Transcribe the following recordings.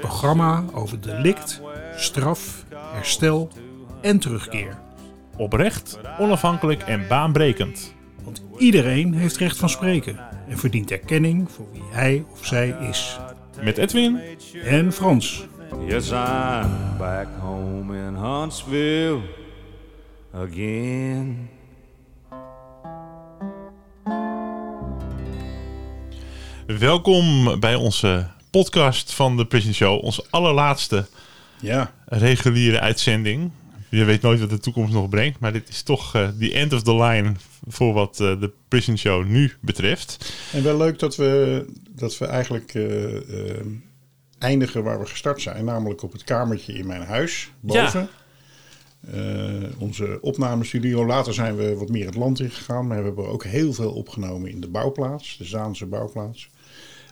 programma over delict, straf, herstel en terugkeer. Oprecht, onafhankelijk en baanbrekend. Want iedereen heeft recht van spreken en verdient erkenning voor wie hij of zij is. Met Edwin En Frans. Yes, I'm back home in Huntsville again. welkom bij onze podcast van de Prison Show. Onze allerlaatste Ja, reguliere uitzending. Je weet nooit wat de toekomst nog brengt, maar dit is toch eh the end of the line voor wat eh, de Prison Show nu betreft. En wel leuk dat we, dat we eigenlijk eh, eh, eindigen waar we gestart zijn. Namelijk op het kamertje in mijn huis, boven. Eh, onze opnamestudio. Later zijn we wat meer het land ingegaan. Maar we hebben ook heel veel opgenomen in de bouwplaats. De Zaanse bouwplaats.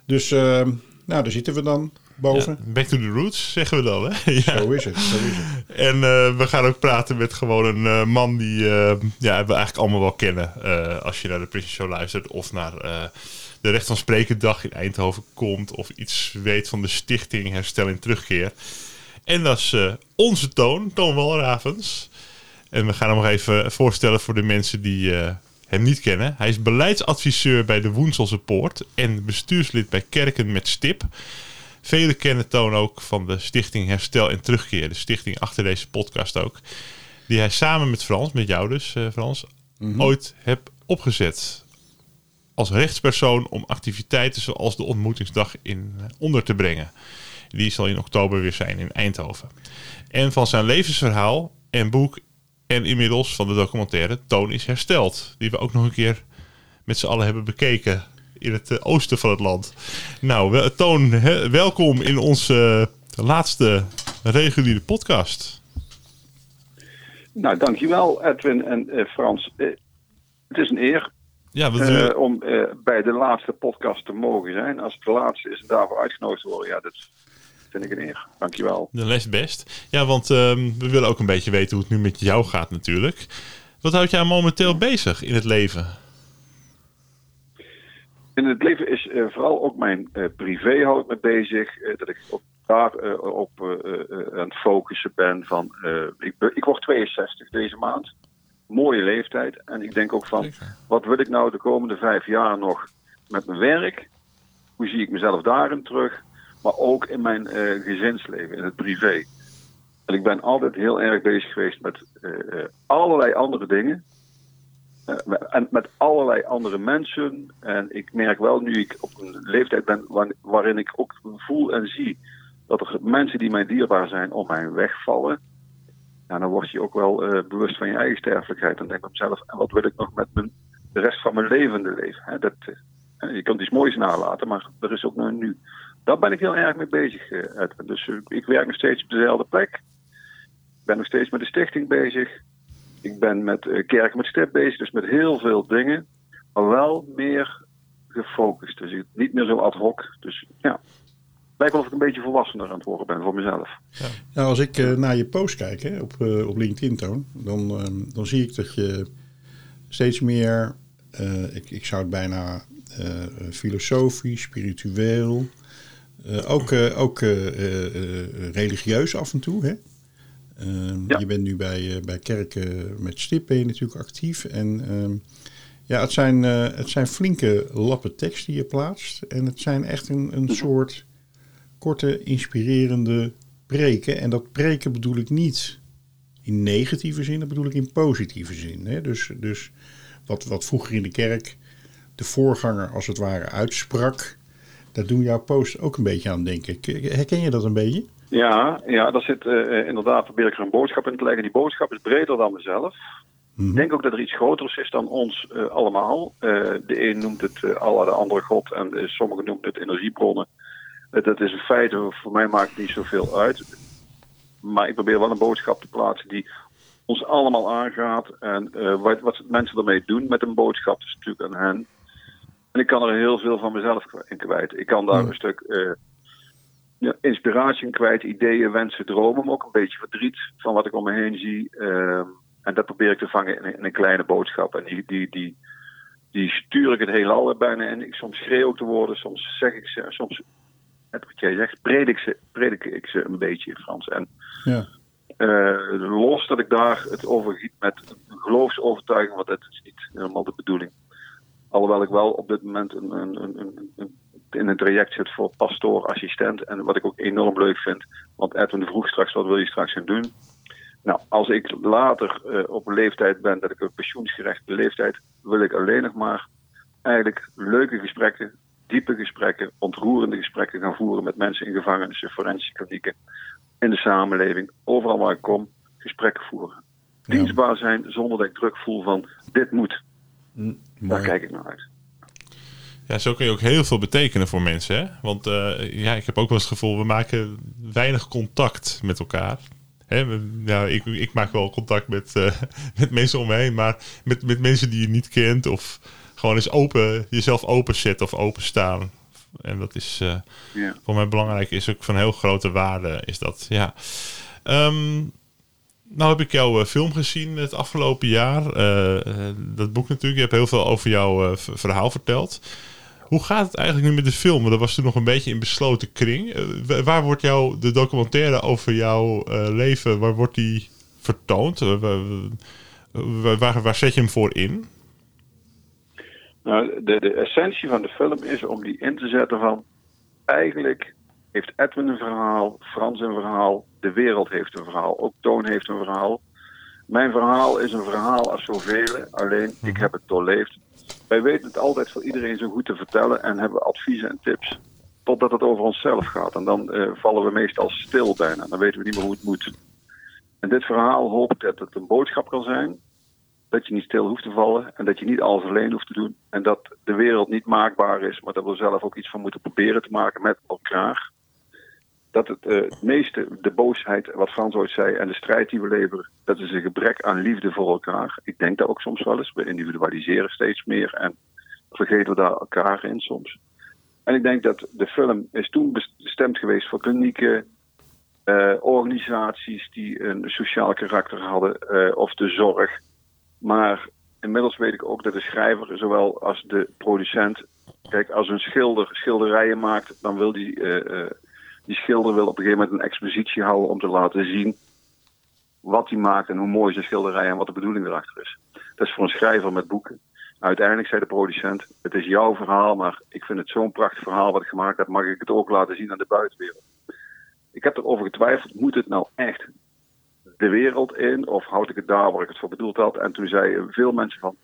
Dus eh, nou, daar zitten we dan, boven. Ja, back to the roots, zeggen we dan. Hè? ja. Zo is het, zo is het. En eh, we gaan ook praten met gewoon een eh, man die eh, ja, we eigenlijk allemaal wel kennen. als je naar de Prison Show luistert of naar de Recht van Spreken dag in Eindhoven komt. Of iets weet van de stichting Herstel en Terugkeer. En dat is onze Toon, Toon Walravens. En we gaan hem nog even voorstellen voor de mensen die hem niet kennen. Hij is beleidsadviseur bij de Woenselse Poort en bestuurslid bij Kerken met Stip. Velen kennen Toon ook van de stichting Herstel en Terugkeer. De stichting achter deze podcast ook. Die hij samen met Frans, met jou dus eh, Frans, ooit hebt opgezet. Als rechtspersoon om activiteiten zoals de ontmoetingsdag in eh, onder te brengen. Die zal in oktober weer zijn in Eindhoven. En van zijn levensverhaal en boek en inmiddels van de documentaire Toon is hersteld. Die we ook nog een keer met z'n allen hebben bekeken in het eh, oosten van het land. Nou, Toon, welkom in onze eh, laatste reguliere podcast. Nou, dankjewel Edwin en eh, Frans. Het is een eer Ja, wat om bij de laatste podcast te mogen zijn. Als het de laatste is en daarvoor uitgenodigd te worden, ja, dat vind ik een eer. Dankjewel. de les best. Ja, want ehm, we willen ook een beetje weten hoe het nu met jou gaat natuurlijk. Wat houdt jij momenteel bezig in het leven? In het leven is eh, vooral ook mijn eh, privé houdt me bezig. eh, dat ik ook daar op aan het focussen ben. Van, ik, ik word 62 deze maand. Mooie leeftijd. En ik denk ook van, wat wil ik nou de komende vijf jaar nog met mijn werk? Hoe zie ik mezelf daarin terug? Maar ook in mijn eh, gezinsleven, in het privé. En ik ben altijd heel erg bezig geweest met eh, eh, allerlei andere dingen. En met allerlei andere mensen. En ik merk wel, nu ik op een leeftijd ben waar- waarin ik ook voel en zie dat er mensen die mij dierbaar zijn om mij wegvallen. Ja, dan word je ook wel bewust van je eigen sterfelijkheid. Dan denk ik mezelf, wat wil ik nog met mijn, de rest van mijn levende leven? Hè, dat, je kunt iets moois nalaten, maar er is ook nog nu. Daar ben ik heel erg mee bezig, eh. Dus eh, ik werk nog steeds op dezelfde plek. Ik ben nog steeds met de stichting bezig. Ik ben met eh, Kerken met Stip bezig, dus met heel veel dingen. Maar wel meer gefocust. Dus niet meer zo ad hoc. Dus ja, lijkt wel of ik een beetje volwassener aan het worden ben voor mezelf. Nou, als ik naar je post kijk hè, op, op LinkedIn, Toon, dan, ehm, dan zie ik dat je steeds meer, ik, ik zou het bijna filosofisch, spiritueel, ook, eh, ook eh, eh, eh, religieus af en toe. Hè? Ehm, Ja. Je bent nu bij, bij kerken met stip ben je natuurlijk actief. En ehm, ja, het zijn, het zijn flinke lappen tekst die je plaatst. En het zijn echt een, een soort korte, inspirerende preken. En dat preken bedoel ik niet in negatieve zin, dat bedoel ik in positieve zin. Hè? Dus, dus wat, wat vroeger in de kerk de voorganger als het ware uitsprak, daar doen jouw posts ook een beetje aan denken. Herken je dat een beetje? Ja, ja daar zit eh, inderdaad, probeer ik er een boodschap in te leggen. Die boodschap is breder dan mezelf. Ik denk ook dat er iets groters is dan ons eh, allemaal. Eh, de een noemt het Allah, de andere God. En sommigen noemen het energiebronnen. Dat is een feit, voor mij maakt het niet zoveel uit. Maar ik probeer wel een boodschap te plaatsen die ons allemaal aangaat. En wat, wat mensen ermee doen met een boodschap, is natuurlijk aan hen. En ik kan er heel veel van mezelf in kwijt. Ik kan daar een stuk uh, ja, inspiratie in kwijt, ideeën, wensen, dromen, maar ook een beetje verdriet van wat ik om me heen zie. Uh, en dat probeer ik te vangen in, in, een kleine boodschap. En die, die, die, die stuur ik het heelal bijna in. Ik, soms schreeuw ik te woorden, soms zeg ik ze, soms, net wat jij zegt, predik, ze, predik ik ze een beetje in Frans. En ja. Uh, los dat ik daar het over giet met een geloofsovertuiging, want dat is niet helemaal de bedoeling. Alhoewel ik wel op dit moment een, een, een, een in een traject zit voor pastoor, assistent. En wat ik ook enorm leuk vind, want Edwin vroeg straks, wat wil je straks gaan doen? Nou, als ik later uh, op een leeftijd ben, dat ik een pensioensgerechte leeftijd, wil ik alleen nog maar eigenlijk leuke gesprekken, diepe gesprekken, ontroerende gesprekken gaan voeren met mensen in gevangenissen, forensische klinieken, in de samenleving, overal waar ik kom, gesprekken voeren. Dienstbaar zijn zonder dat ik druk voel van dit moet. Daar kijk ik naar uit. Ja, zo kun je ook heel veel betekenen voor mensen. Hè? Want uh, ja, ik heb ook wel eens het gevoel, we maken weinig contact met elkaar. Hè? Ja, ik, ik maak wel contact met, uh, met mensen om me heen, maar met, met mensen die je niet kent. Of gewoon eens open, jezelf openzetten of openstaan. En dat is uh, ja. voor mij belangrijk, is ook van heel grote waarde. Is dat, ja. Um, nou heb ik jouw film gezien het afgelopen jaar. dat boek natuurlijk. Je hebt heel veel over jouw verhaal verteld. Hoe gaat het eigenlijk nu met de film? Dat was toen nog een beetje in besloten kring. Waar wordt jouw de documentaire over jouw leven, waar wordt die vertoond? Waar, waar, waar, zet je hem voor in? Nou, de, de essentie van de film is om die in te zetten van... Eigenlijk heeft Edwin een verhaal, Frans een verhaal, de wereld heeft een verhaal, ook Toon heeft een verhaal. Mijn verhaal is een verhaal als zoveel, alleen ik mhm. heb het doorleefd wij weten het altijd voor iedereen zo goed te vertellen en hebben adviezen en tips. Totdat het over onszelf gaat. En dan uh, vallen we meestal stil bijna. Dan weten we niet meer hoe het moet. En dit verhaal hoop ik dat het een boodschap kan zijn. Dat je niet stil hoeft te vallen. En dat je niet alles alleen hoeft te doen. En dat de wereld niet maakbaar is. Maar dat we zelf ook iets van moeten proberen te maken met elkaar dat het, uh, het meeste, de boosheid, wat Frans ooit zei, en de strijd die we leveren, dat is een gebrek aan liefde voor elkaar. Ik denk dat ook soms wel eens. We individualiseren steeds meer en vergeten we daar elkaar in soms. En ik denk dat de film is toen bestemd geweest voor klinieken, uh, organisaties die een sociaal karakter hadden, uh, of de zorg. Maar inmiddels weet ik ook dat de schrijver, zowel als de producent, kijk, als een schilder schilderijen maakt, dan wil die die schilder wil op een gegeven moment een expositie houden om te laten zien wat hij maakt en hoe mooi zijn schilderij en wat de bedoeling erachter is. Dat is voor een schrijver met boeken. Uiteindelijk zei de producent: Het is jouw verhaal, maar ik vind het zo'n prachtig verhaal wat ik gemaakt heb, mag ik het ook laten zien aan de buitenwereld. Ik heb erover getwijfeld: moet het nou echt de wereld in of houd ik het daar waar ik het voor bedoeld had? En toen zeiden veel mensen van: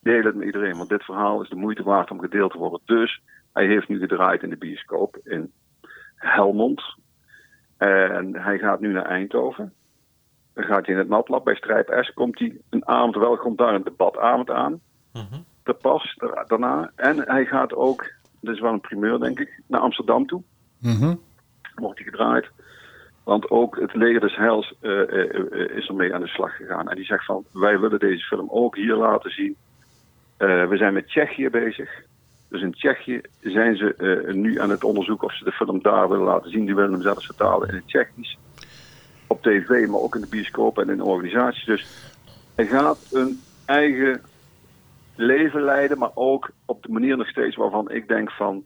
Deel het met iedereen, want dit verhaal is de moeite waard om gedeeld te worden. Dus hij heeft nu gedraaid in de bioscoop in Helmond. En hij gaat nu naar Eindhoven. Dan gaat hij in het natlab bij Strijp S. Komt hij een avond, wel komt daar een debatavond aan. Te pas daarna. En hij gaat ook, dat is wel een primeur denk ik, naar Amsterdam toe. -huh. Wordt hij gedraaid. Want ook het leger des Heils uh, uh, is ermee aan de slag gegaan. En die zegt van, wij willen deze film ook hier laten zien. we zijn met Tsjechië bezig. Dus in Tsjechië zijn ze uh, nu aan het onderzoeken of ze de film daar willen laten zien. Die willen hem zelfs vertalen in het Tsjechisch. Op tv, maar ook in de bioscoop en in organisaties. Dus hij gaat een eigen leven leiden, maar ook op de manier nog steeds waarvan ik denk van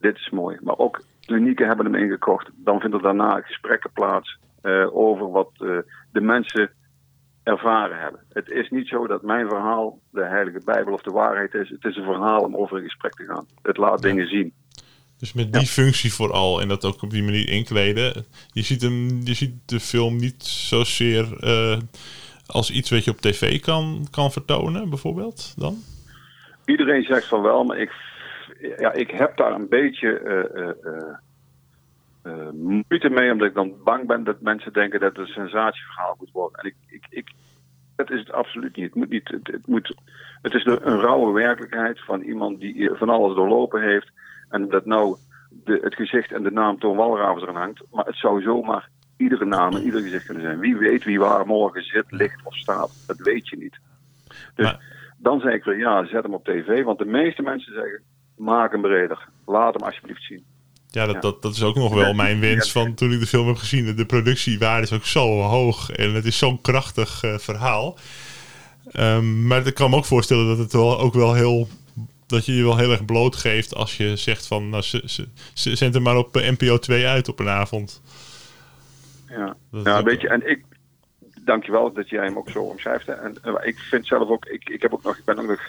dit is mooi. Maar ook klinieken hebben hem ingekocht. Dan vinden daarna gesprekken plaats uh, over wat uh, de mensen ervaren hebben. Het is niet zo dat mijn verhaal de Heilige Bijbel of de waarheid is. Het is een verhaal om over in gesprek te gaan. Het laat dingen zien. Dus met die functie vooral en dat ook op die manier inkleden. Je ziet, hem, je ziet de film niet zozeer uh, als iets wat je op tv kan, kan vertonen, bijvoorbeeld dan? Iedereen zegt van wel, maar ik, ja, ik heb daar een beetje uh, uh, uh, moeite mee, omdat ik dan bang ben dat mensen denken dat het een sensatieverhaal moet worden. En ik, ik, ik, dat is het absoluut niet. Het, moet niet het, het, moet, het is een rauwe werkelijkheid van iemand die van alles doorlopen heeft. En dat nou de, het gezicht en de naam Toon Walravens eraan hangt. Maar het zou zomaar iedere naam en ieder gezicht kunnen zijn. Wie weet wie waar morgen zit, ligt of staat. Dat weet je niet. Dus Maar- dan zeg ik weer, ja, zet hem op tv. Want de meeste mensen zeggen, maak hem breder. Laat hem alsjeblieft zien. Ja, dat, Ja. Dat, dat is ook nog wel mijn wens van toen ik de film heb gezien. De productiewaarde is ook zo hoog en het is zo'n krachtig eh, verhaal. Ehm, maar ik kan me ook voorstellen dat het wel ook wel heel. Dat je je wel heel erg blootgeeft als je zegt van. Nou, ze, ze, ze zend hem maar op eh, NPO 2 uit op een avond. Ja, Dat ja weet je, en ik, dankjewel dat jij hem ook zo omschrijft. hè. En eh, ik vind zelf ook, ik, ik heb ook nog, ik ben ook nog,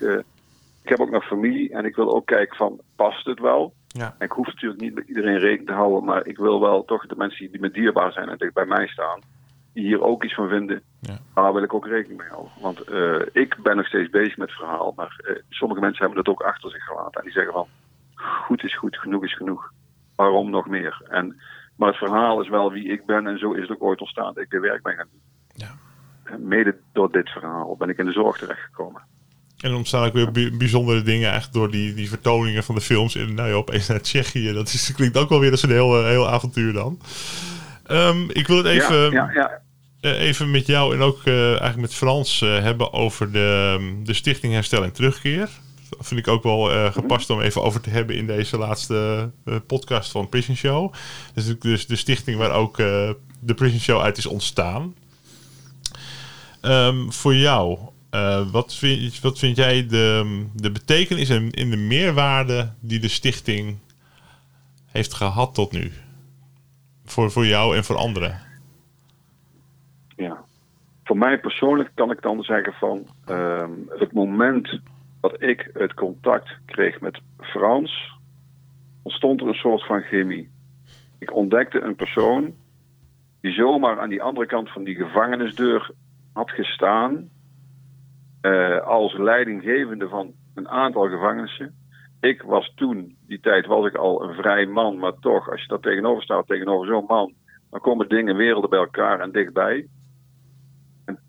ik heb ook nog familie en ik wil ook kijken van, past het wel? Ja. En ik hoef natuurlijk niet met iedereen rekening te houden, maar ik wil wel toch de mensen die me dierbaar zijn en dicht bij mij staan, die hier ook iets van vinden, Ja. daar wil ik ook rekening mee houden. Want eh, ik ben nog steeds bezig met het verhaal, maar eh, sommige mensen hebben het ook achter zich gelaten en die zeggen van, goed is goed, genoeg is genoeg. Waarom nog meer? En, maar het verhaal is wel wie ik ben en zo is het ook ooit ontstaan dat ik dit werk ben gaan doen. Ja. Mede door dit verhaal ben ik in de zorg terechtgekomen. En er ontstaan ook weer bij- bijzondere dingen eigenlijk door die, die vertoningen van de films. En nou ja, opeens naar Tsjechië. Dat is, klinkt ook wel weer als een heel, eh, heel avontuur dan. Ehm, ik wil het even, ja, ja, ja. eh, even met jou en ook eh, eigenlijk met Frans hebben over de, de Stichting Herstel en Terugkeer. Dat vind ik ook wel eh, gepast om even over te hebben in deze laatste podcast van Prison Show. Dus, dus de stichting waar ook de Prison Show uit is ontstaan. Ehm, voor jou, eh, wat, vind, wat vind jij de, de betekenis en in de meerwaarde die de stichting heeft gehad tot nu? Voor, voor jou en voor anderen. Ja. Voor mij persoonlijk kan ik dan zeggen van ehm, het moment dat ik het contact kreeg met Frans, ontstond er een soort van chemie. Ik ontdekte een persoon die zomaar aan die andere kant van die gevangenisdeur had gestaan eh, als leidinggevende van een aantal gevangenissen. Ik was toen, die tijd was ik al een vrij man, maar toch, als je daar tegenover staat, tegenover zo'n man, dan komen dingen, werelden bij elkaar en dichtbij. En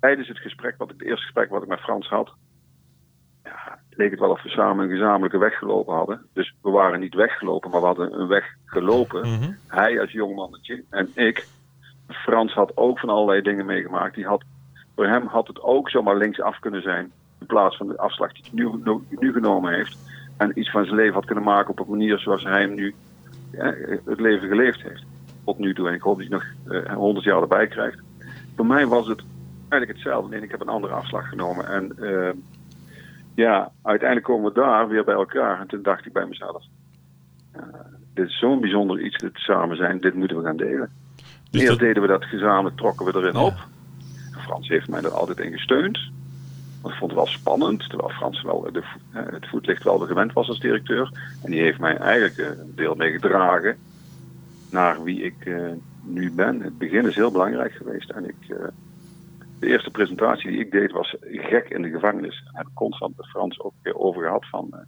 tijdens het gesprek, wat ik, het eerste gesprek wat ik met Frans had, ja, leek het wel of we samen een gezamenlijke weg gelopen hadden. Dus we waren niet weggelopen, maar we hadden een weg gelopen. Mhm. Hij als jong mannetje en ik. Frans had ook van allerlei dingen meegemaakt. Die had, voor hem had het ook zomaar linksaf kunnen zijn. In plaats van de afslag die hij nu, nu, nu genomen heeft. En iets van zijn leven had kunnen maken op een manier zoals hij hem nu ja, het leven geleefd heeft. Tot nu toe. En ik hoop dat hij nog eh, 100 jaar erbij krijgt. Voor mij was het eigenlijk hetzelfde. Nee, ik heb een andere afslag genomen. En eh, ja, uiteindelijk komen we daar weer bij elkaar. En toen dacht ik bij mezelf. dit is zo'n bijzonder iets, dit samen zijn. Dit moeten we gaan delen. Dus Eerst dat- deden we dat gezamenlijk, trokken we erin Ja. op. Frans heeft mij er altijd in gesteund. Want ik vond het wel spannend, terwijl Frans wel de, vo- eh, het voetlicht wel gewend was als directeur. En die heeft mij eigenlijk eh, een deel mee gedragen naar wie ik eh, nu ben. Het begin is heel belangrijk geweest. En ik, eh, de eerste presentatie die ik deed was gek in de gevangenis. En heb ik constant met Frans ook over gehad van... eh,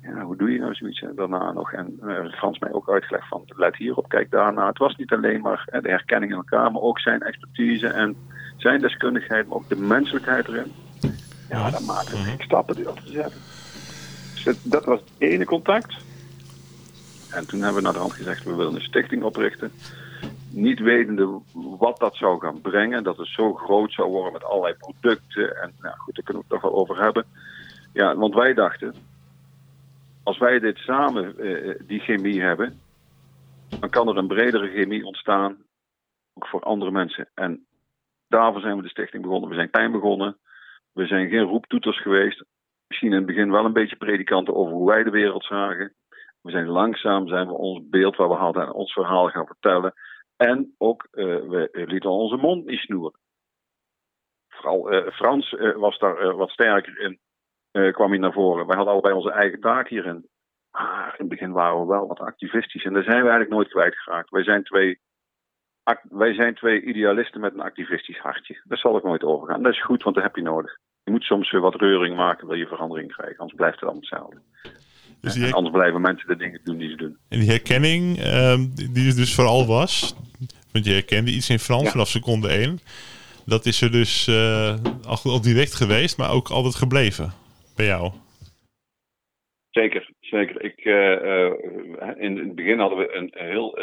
ja, hoe doe je nou zoiets en daarna nog? En eh, Frans mij ook uitgelegd van, let hierop, kijk daarna. Het was niet alleen maar eh, de herkenning in elkaar, maar ook zijn expertise en zijn deskundigheid, maar ook de menselijkheid erin. Ja, dat maakte ik stappen die te zetten. Dus dat- was het ene contact. En toen hebben we naar de hand gezegd, we willen een stichting oprichten. Niet wetende wat dat zou gaan brengen. Dat het zo groot zou worden met allerlei producten. En nou goed, daar kunnen we het toch wel over hebben. Ja, want wij dachten, als wij dit samen, eh, die chemie hebben, dan kan er een bredere chemie ontstaan, ook voor andere mensen. En daarvoor zijn we de stichting begonnen. We zijn klein begonnen. We zijn geen roeptoeters geweest. Misschien in het begin wel een beetje predikanten over hoe wij de wereld zagen. We zijn langzaam, zijn we ons beeld waar we hadden en ons verhaal gaan vertellen. En ook, eh, we lieten onze mond niet snoeren. Vooral eh, Frans eh, was daar eh, wat sterker in eh, kwam hij naar voren. Wij hadden allebei onze eigen taak hierin. Maar in het begin waren we wel wat activistisch. En daar zijn we eigenlijk nooit kwijtgeraakt. Wij zijn twee, wij zijn twee idealisten met een activistisch hartje. Daar zal ik nooit overgaan. Dat is goed, want dat heb je nodig. Je moet soms weer wat reuring maken, wil je verandering krijgen. Anders blijft het allemaal hetzelfde. Dus die, En her- anders blijven mensen de dingen doen die ze doen. en die herkenning, ehm, die er dus vooral was, want je herkende iets in Frans Ja. vanaf seconde 1. Dat is er dus eh, al, al direct geweest, maar ook altijd gebleven bij jou. Zeker, Zeker. Ik, uh, in, het begin hadden we een heel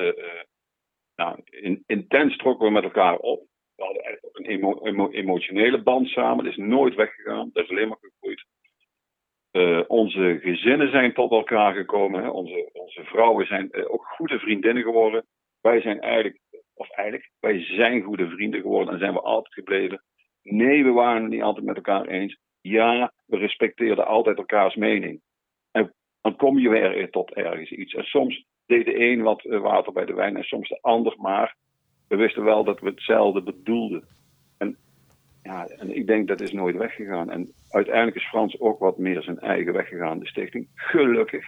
nou, in, intens trokken we met elkaar op. We hadden eigenlijk ook een emo, emo, emotionele band samen. Dat is nooit weggegaan. Dat is alleen maar gegroeid. onze gezinnen zijn tot elkaar gekomen. Hè. Onze, onze vrouwen zijn ook goede vriendinnen geworden. Wij zijn eigenlijk, of eigenlijk, wij zijn goede vrienden geworden en zijn we altijd gebleven. Nee, we waren het niet altijd met elkaar eens. Ja, we respecteerden altijd elkaars mening. En dan kom je weer tot ergens iets. En soms deed de een wat eh, water bij de wijn en soms de ander maar. We wisten wel dat we hetzelfde bedoelden. En, ja, en ik denk dat is nooit weggegaan. En uiteindelijk is Frans ook wat meer zijn eigen weg gegaan, de stichting. Gelukkig.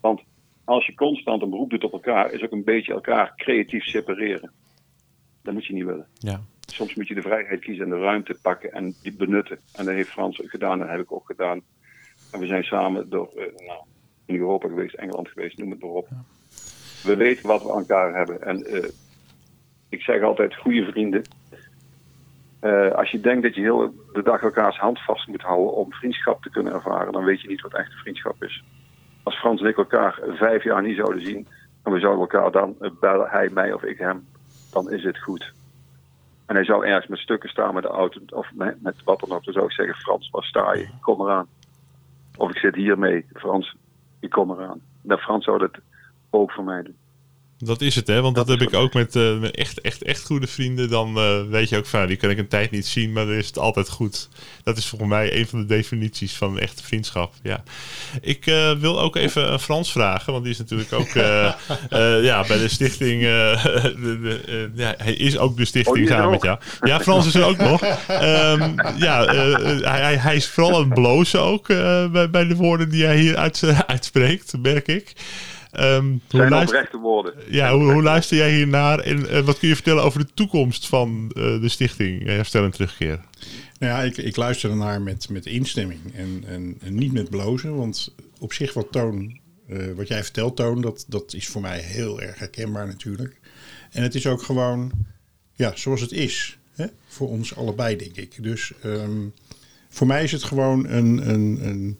Want als je constant een beroep doet op elkaar, is ook een beetje elkaar creatief separeren. Dat moet je niet willen. Ja. Soms moet je de vrijheid kiezen en de ruimte pakken en die benutten. En dat heeft Frans gedaan en dat heb ik ook gedaan. En we zijn samen door uh, nou, Europa geweest, Engeland geweest, noem het maar op. We weten wat we aan elkaar hebben. En uh, ik zeg altijd, goede vrienden. Uh, als je denkt dat je heel de dag elkaars hand vast moet houden om vriendschap te kunnen ervaren, dan weet je niet wat echte vriendschap is. Als Frans en ik elkaar vijf jaar niet zouden zien en we zouden elkaar dan bellen, hij mij of ik hem, dan is het goed. En hij zou ergens met stukken staan met de auto of met, met wat dan ook. Dan zou ik zeggen, Frans, waar sta je? Kom eraan. Of ik zit hier mee, Frans, ik kom eraan. Dat Frans zou dat ook voor mij doen. Dat is het, hè? Want dat, heb ik ook met, uh, echt, echt, echt goede vrienden. Dan uh, weet je ook van, die kan ik een tijd niet zien, maar dan is het altijd goed. Dat is volgens mij een van de definities van een echte vriendschap. Ja. Ik uh, wil ook even Frans vragen, want die is natuurlijk ook ja, bij de stichting. De, de, ja, hij is ook de stichting oh, samen met jou. Ja, Frans is er ook nog. Um, ja, hij, hij is vooral aan het blozen ook bij, bij de woorden die hij hier uit, uitspreekt, merk ik. Um, zijn luister... oprechte woorden. Ja, hoe, hoe, luister jij hiernaar en uh, wat kun je vertellen over de toekomst van uh, de stichting Herstel en Terugkeer? Nou ja, ik, ik luister ernaar met, met instemming en, en, en, niet met blozen, want op zich wat Toon, uh, wat jij vertelt Toon, dat, dat is voor mij heel erg herkenbaar natuurlijk. En het is ook gewoon, ja, zoals het is, hè? voor ons allebei denk ik. Dus um, voor mij is het gewoon een, een, een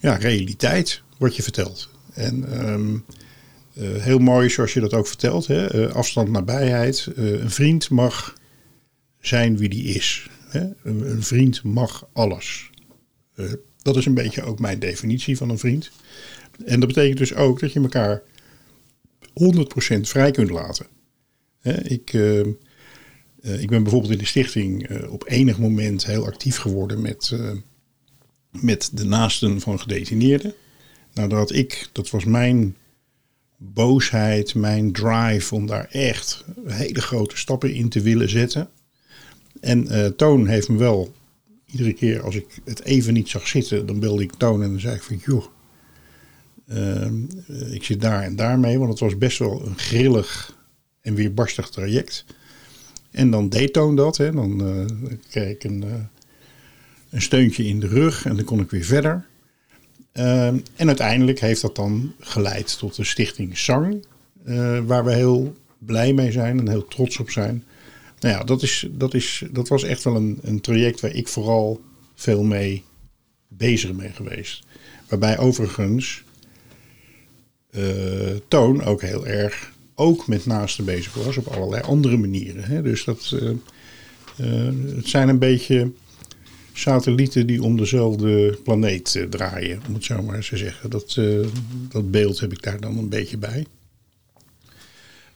ja, realiteit wat je vertelt. En um, uh, heel mooi zoals je dat ook vertelt, hè? Uh, afstand, nabijheid. Uh, een vriend mag zijn wie die is. Hè? Een, vriend mag alles. dat is een beetje ook mijn definitie van een vriend. En dat betekent dus ook dat je elkaar 100% vrij kunt laten. Hè? Ik, ik ben bijvoorbeeld in de stichting op enig moment heel actief geworden met, met de naasten van gedetineerden. Nou, dat ik, dat was mijn boosheid, mijn drive om daar echt hele grote stappen in te willen zetten. En uh, Toon heeft me wel, iedere keer als ik het even niet zag zitten, dan belde ik Toon en dan zei ik van joh, uh, ik zit daar en daar mee, want het was best wel een grillig en weerbarstig traject. En dan deed Toon dat, hè. dan uh, kreeg ik een steuntje in de rug en dan kon ik weer verder. Ehm, en uiteindelijk heeft dat dan geleid tot de stichting Zang, uh, waar we heel blij mee zijn en heel trots op zijn. Nou ja, dat, is, dat, is, dat was echt wel een, een traject waar ik vooral veel mee bezig ben geweest. Waarbij overigens uh, Toon ook heel erg ook met naasten bezig was op allerlei andere manieren. Hè. Dus dat, uh, het zijn een beetje satellieten die om dezelfde planeet uh, draaien, om het zo maar eens te zeggen. Dat, uh, dat beeld heb ik daar dan een beetje bij.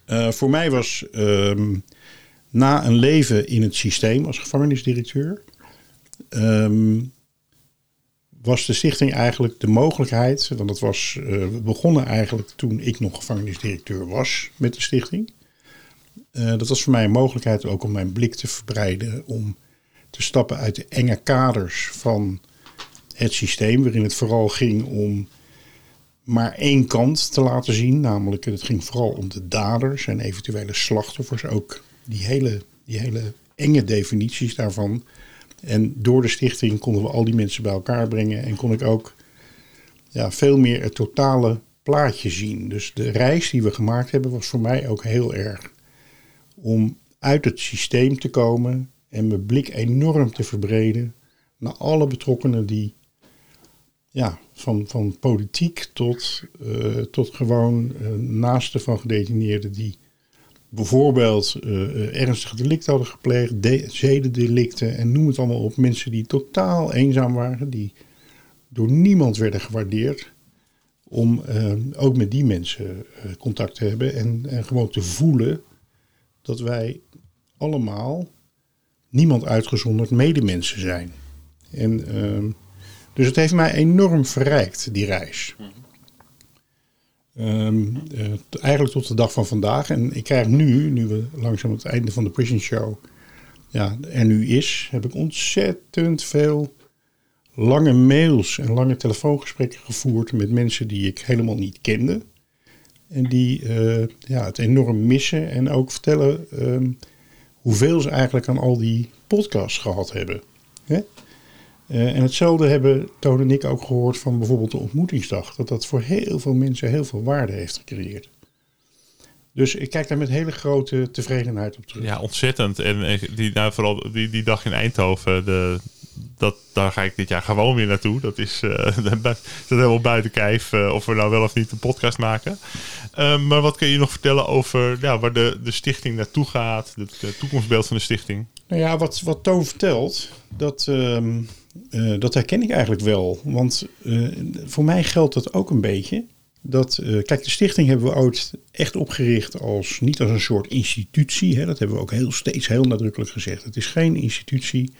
Uh, voor mij was um, na een leven in het systeem als gevangenisdirecteur, um, was de stichting eigenlijk de mogelijkheid, want dat was, we begonnen eigenlijk toen ik nog gevangenisdirecteur was met de stichting. dat was voor mij een mogelijkheid ook om mijn blik te verbreiden, om te stappen uit de enge kaders van het systeem, waarin het vooral ging om maar één kant te laten zien. Namelijk, het ging vooral om de daders en eventuele slachtoffers. Ook die hele, die hele enge definities daarvan. En door de stichting konden we al die mensen bij elkaar brengen en kon ik ook ja, veel meer het totale plaatje zien. Dus de reis die we gemaakt hebben was voor mij ook heel erg om uit het systeem te komen en mijn blik enorm te verbreden naar alle betrokkenen die ja, van, van politiek tot, uh, tot gewoon uh, naasten van gedetineerden die bijvoorbeeld uh, ernstige delicten hadden gepleegd, de, zedendelicten en noem het allemaal op. Mensen die totaal eenzaam waren, die door niemand werden gewaardeerd. Om ook met die mensen contact te hebben en, en gewoon te voelen dat wij allemaal, niemand uitgezonderd, medemensen zijn. En ehm, dus het heeft mij enorm verrijkt, die reis. Um, uh, eigenlijk tot de dag van vandaag. En ik krijg nu, nu we langzaam het einde van de Prison Show ja, er nu is, heb ik ontzettend veel lange mails en lange telefoongesprekken gevoerd met mensen die ik helemaal niet kende. En die uh, ja, het enorm missen en ook vertellen um, hoeveel ze eigenlijk aan al die podcasts gehad hebben. Hè? Uh, en hetzelfde hebben Toon en ik ook gehoord van bijvoorbeeld de ontmoetingsdag. Dat dat voor heel veel mensen heel veel waarde heeft gecreëerd. Dus ik kijk daar met hele grote tevredenheid op terug. Ja, ontzettend. En die, nou, vooral die, die dag in Eindhoven, de, dat, daar ga ik dit jaar gewoon weer naartoe. Dat is, uh, dat helemaal buiten kijf uh, of we nou wel of niet een podcast maken. Uh, maar wat kun je nog vertellen over ja, waar de, de stichting naartoe gaat, het toekomstbeeld van de stichting? Nou ja, wat, wat Toon vertelt, dat, uh, dat herken ik eigenlijk wel. Want voor mij geldt dat ook een beetje. Dat, kijk, de stichting hebben we ooit echt opgericht als niet als een soort institutie. Hè, dat hebben we ook heel, steeds heel nadrukkelijk gezegd. Het is geen institutie.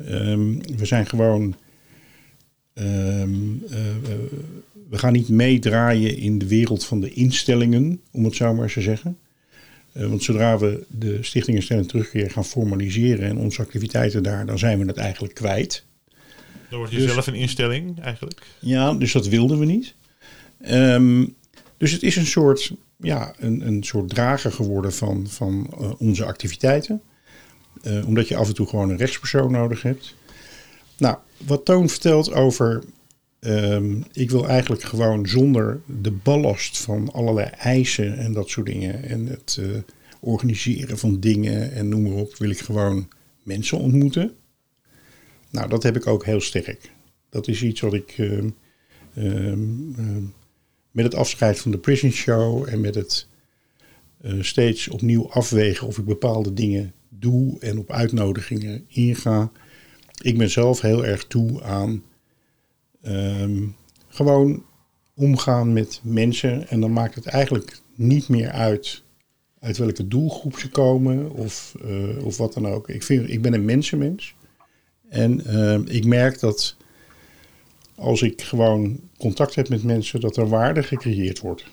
Um, we zijn gewoon. Um, uh, we gaan niet meedraaien in de wereld van de instellingen, om het zo maar eens te zeggen. Uh, want zodra we de Stichting Instelling Terugkeer gaan formaliseren en onze activiteiten daar, dan zijn we het eigenlijk kwijt. Dan word je dus, zelf een instelling eigenlijk? Ja, dus dat wilden we niet. Um, dus het is een soort, ja, een, een soort drager geworden van, van uh, onze activiteiten. Uh, omdat je af en toe gewoon een rechtspersoon nodig hebt. Nou, wat Toon vertelt over. Um, ik wil eigenlijk gewoon zonder de ballast van allerlei eisen en dat soort dingen. En het uh, organiseren van dingen en noem maar op. Wil ik gewoon mensen ontmoeten. Nou, dat heb ik ook heel sterk. Dat is iets wat ik. Um, um, met het afscheid van de Prison Show en met het uh, steeds opnieuw afwegen of ik bepaalde dingen doe en op uitnodigingen inga. Ik ben zelf heel erg toe aan um, gewoon omgaan met mensen. En dan maakt het eigenlijk niet meer uit uit welke doelgroep ze komen of, uh, of wat dan ook. Ik, vind, ik ben een mensenmens. En uh, ik merk dat als ik gewoon contact heb met mensen, dat er waarde gecreëerd wordt.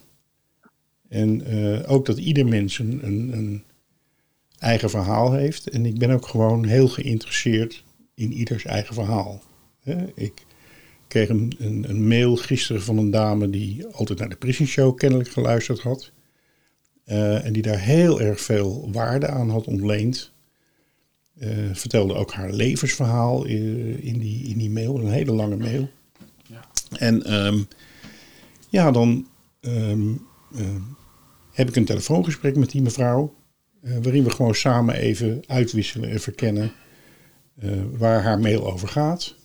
En uh, ook dat ieder mens een, een eigen verhaal heeft. En ik ben ook gewoon heel geïnteresseerd in ieders eigen verhaal. Ik kreeg een, een, een, mail gisteren van een dame die altijd naar de Prison Show kennelijk geluisterd had. Uh, en die daar heel erg veel waarde aan had ontleend. Uh, vertelde ook haar levensverhaal in, in, die, in die mail, een hele lange mail. Ja. En um, ja, dan um, uh, heb ik een telefoongesprek met die mevrouw. Uh, waarin we gewoon samen even uitwisselen en verkennen uh, waar haar mail over gaat.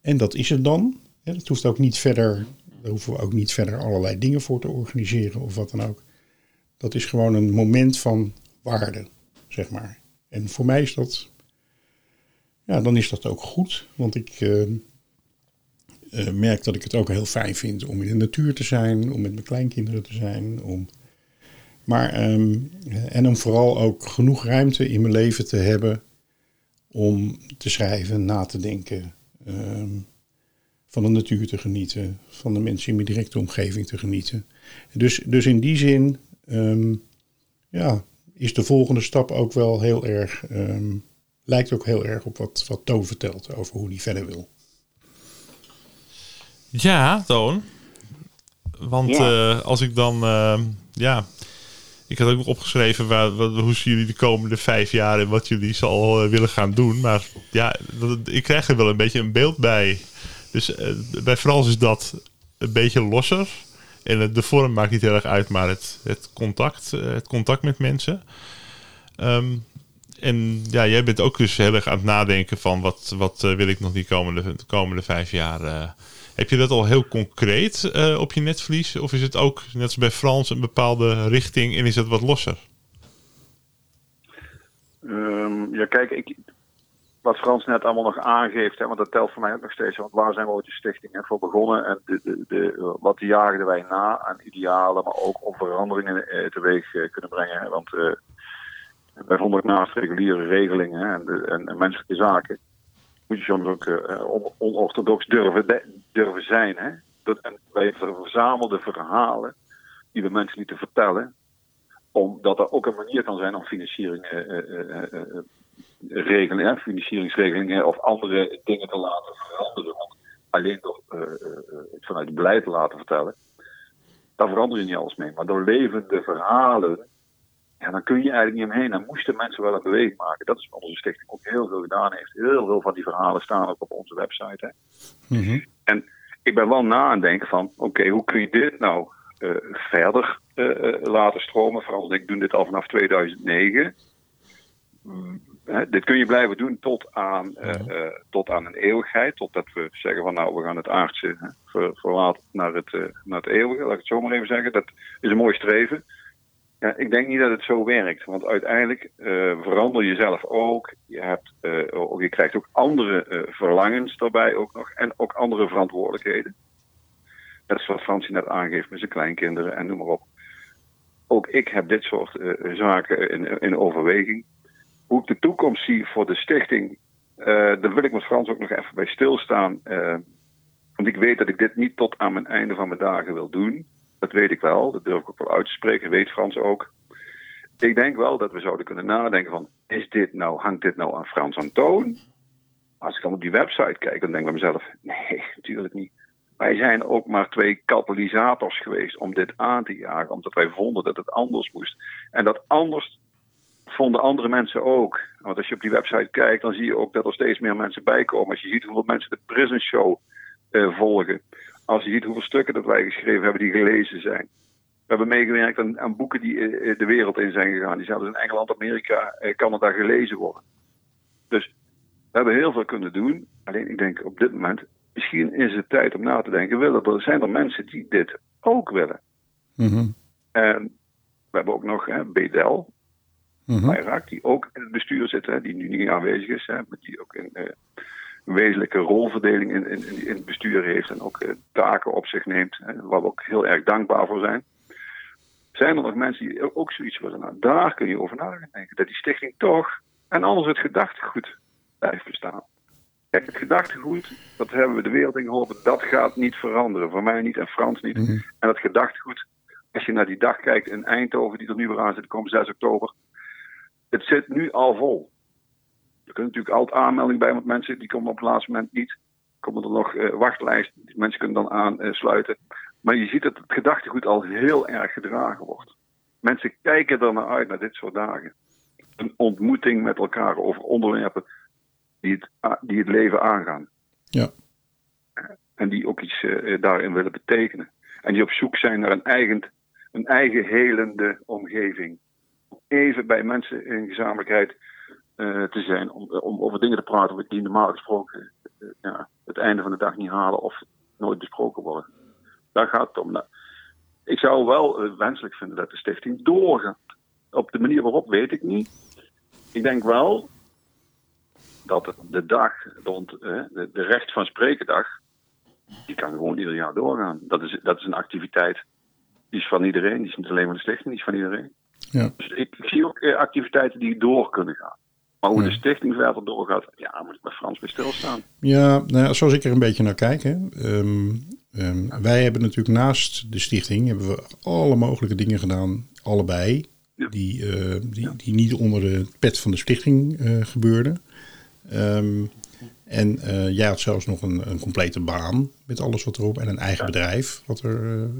En dat is het dan. Ja, dat hoeft ook niet verder, daar hoeven we ook niet verder allerlei dingen voor te organiseren of wat dan ook. Dat is gewoon een moment van waarde, zeg maar. En voor mij is dat, ja, dan is dat ook goed. Want ik uh, merk dat ik het ook heel fijn vind om in de natuur te zijn, om met mijn kleinkinderen te zijn, om maar, um, en om vooral ook genoeg ruimte in mijn leven te hebben om te schrijven, na te denken, um, van de natuur te genieten, van de mensen in mijn directe omgeving te genieten. Dus, dus in die zin um, ja, is de volgende stap ook wel heel erg, lijkt ook heel erg op wat, wat Toon vertelt over hoe hij verder wil. Ja, Toon. Want ja. Uh, als ik dan, uh, ja, ik had ook nog opgeschreven wat, hoe zien jullie de komende vijf jaar en wat jullie zal uh, willen gaan doen. Maar ja, ik krijg er wel een beetje een beeld bij. Dus uh, bij Frans is dat een beetje losser. En het, de vorm maakt niet heel erg uit, maar het, het, contact, het contact met mensen. Um, en ja, jij bent ook dus heel erg aan het nadenken van wat, wat wil ik nog die komende, de komende vijf jaar Heb je dat al heel concreet eh, op je netvlies? Of is het ook, net als bij Frans, een bepaalde richting en is het wat losser? Ehm, ja, kijk, ik, wat Frans net allemaal nog aangeeft, hè, want dat telt voor mij ook nog steeds. Want waar zijn we ooit de stichting voor begonnen? En de, de, de, wat jaagden wij na aan idealen, maar ook om veranderingen eh, teweeg eh, kunnen brengen. Hè? Want eh, wij vonden naast reguliere regelingen hè, en, en menselijke zaken, moet je soms ook eh, on- onorthodox durven, durven zijn. Hè? Dat, en wij verzamelden verhalen die we mensen lieten vertellen omdat er ook een manier kan zijn om financiering eh, eh, eh, eh, eh, hè, financieringsregelingen of andere dingen te laten veranderen. Alleen door eh, eh, eh, het vanuit het beleid te laten vertellen, daar verander je niet alles mee. Maar door levende verhalen, ja, dan kun je eigenlijk niet omheen. Dan moesten mensen wel een beweging maken. Dat is wat onze stichting ook heel veel gedaan heeft. Heel veel van die verhalen staan ook op onze website. Hè. Mhm. En ik ben wel na aan het denken van, oké, hoe kun je dit nou eh, verder eh, eh, laten stromen? Vooral, ik doe dit al vanaf 2009. Mm, hè, dit kun je blijven doen tot aan, eh, tot aan een eeuwigheid. Totdat we zeggen van, nou, we gaan het aardse hè, ver, verlaten naar het, naar het eeuwige. Laat ik het zo maar even zeggen. Dat is een mooi streven. Ja, ik denk niet dat het zo werkt. Want uiteindelijk eh, verander je zelf ook. Je, hebt, eh, ook, je krijgt ook andere eh, verlangens daarbij ook nog. En ook andere verantwoordelijkheden. Dat is wat Fransie net aangeeft met zijn kleinkinderen en noem maar op. Ook ik heb dit soort zaken in, in overweging. Hoe ik de toekomst zie voor de stichting, daar wil ik met Frans ook nog even bij stilstaan. want ik weet dat ik dit niet tot aan mijn einde van mijn dagen wil doen. Dat weet ik wel, dat durf ik ook wel uit te spreken, weet Frans ook. Ik denk wel dat we zouden kunnen nadenken van, is dit nou, hangt dit nou aan Frans aan toon? Als ik dan op die website kijk, dan denk ik bij mezelf, nee, natuurlijk niet. Wij zijn ook maar twee katalysators geweest om dit aan te jagen, omdat wij vonden dat het anders moest. En dat anders vonden andere mensen ook. Want als je op die website kijkt, dan zie je ook dat er steeds meer mensen bijkomen. Als je ziet hoeveel mensen de Prison Show eh, volgen. Als je ziet hoeveel stukken dat wij geschreven hebben die gelezen zijn. We hebben meegewerkt aan, aan boeken die eh, de wereld in zijn gegaan. Die zelfs in Engeland, Amerika, eh, Canada gelezen worden. Dus we hebben heel veel kunnen doen. Alleen ik denk op dit moment, misschien is het tijd om na te denken. Willen er, zijn er mensen die dit ook willen? Mhm. En we hebben ook nog hè, Bedel, Mhm. Bayrak, die ook in het bestuur zit, hè, die nu niet aanwezig is, hè, maar die ook eh, een wezenlijke rolverdeling in, in, in het bestuur heeft en ook eh, taken op zich neemt, hè, waar we ook heel erg dankbaar voor zijn. Zijn er nog mensen die ook zoiets willen? Nou, daar kun je over na gaan denken. Dat die stichting toch, en anders het gedachtegoed blijft bestaan. Kijk, het gedachtegoed, dat hebben we de wereld in geholpen, dat gaat niet veranderen. Voor mij niet en Frans niet. Mhm. En dat gedachtegoed, als je naar die dag kijkt in Eindhoven, die er nu weer aan zit, komen 6 oktober. Het zit nu al vol. Er kunnen natuurlijk altijd aanmeldingen bij, want mensen die komen op het laatste moment niet. Komen er nog eh, wachtlijsten, die mensen kunnen dan aansluiten. Maar je ziet dat het gedachtegoed al heel erg gedragen wordt. Mensen kijken er naar uit, naar dit soort dagen. Een ontmoeting met elkaar over onderwerpen die het, die het leven aangaan. Ja. En die ook iets eh, daarin willen betekenen. En die op zoek zijn naar een eigen, een eigen helende omgeving. Om Even bij mensen in gezamenlijkheid eh, te zijn. Om, om over dingen te praten die normaal gesproken eh, ja, het einde van de dag niet halen of nooit besproken worden. Daar gaat het om. Nou, ik zou wel eh, wenselijk vinden dat de stichting doorgaat. Op de manier waarop weet ik niet. Ik denk wel dat de dag rond eh, de, recht van sprekendag, die kan gewoon ieder jaar doorgaan. Dat is, dat is een activiteit die is van iedereen, die is niet alleen van de stichting, die is van iedereen. Ja. Dus ik, zie ook eh, activiteiten die door kunnen gaan. Maar hoe de stichting verder doorgaat, ja, moet ik bij Frans bij stilstaan. Ja, nou zoals ik er een beetje naar kijk. Hè. Ehm, ehm, wij hebben natuurlijk naast de stichting hebben we alle mogelijke dingen gedaan, allebei. Ja. Die, eh, die, die niet onder de pet van de stichting eh, gebeurden. Ehm, en eh, jij had zelfs nog een, een complete baan met alles wat erop en een eigen bedrijf. Wat er,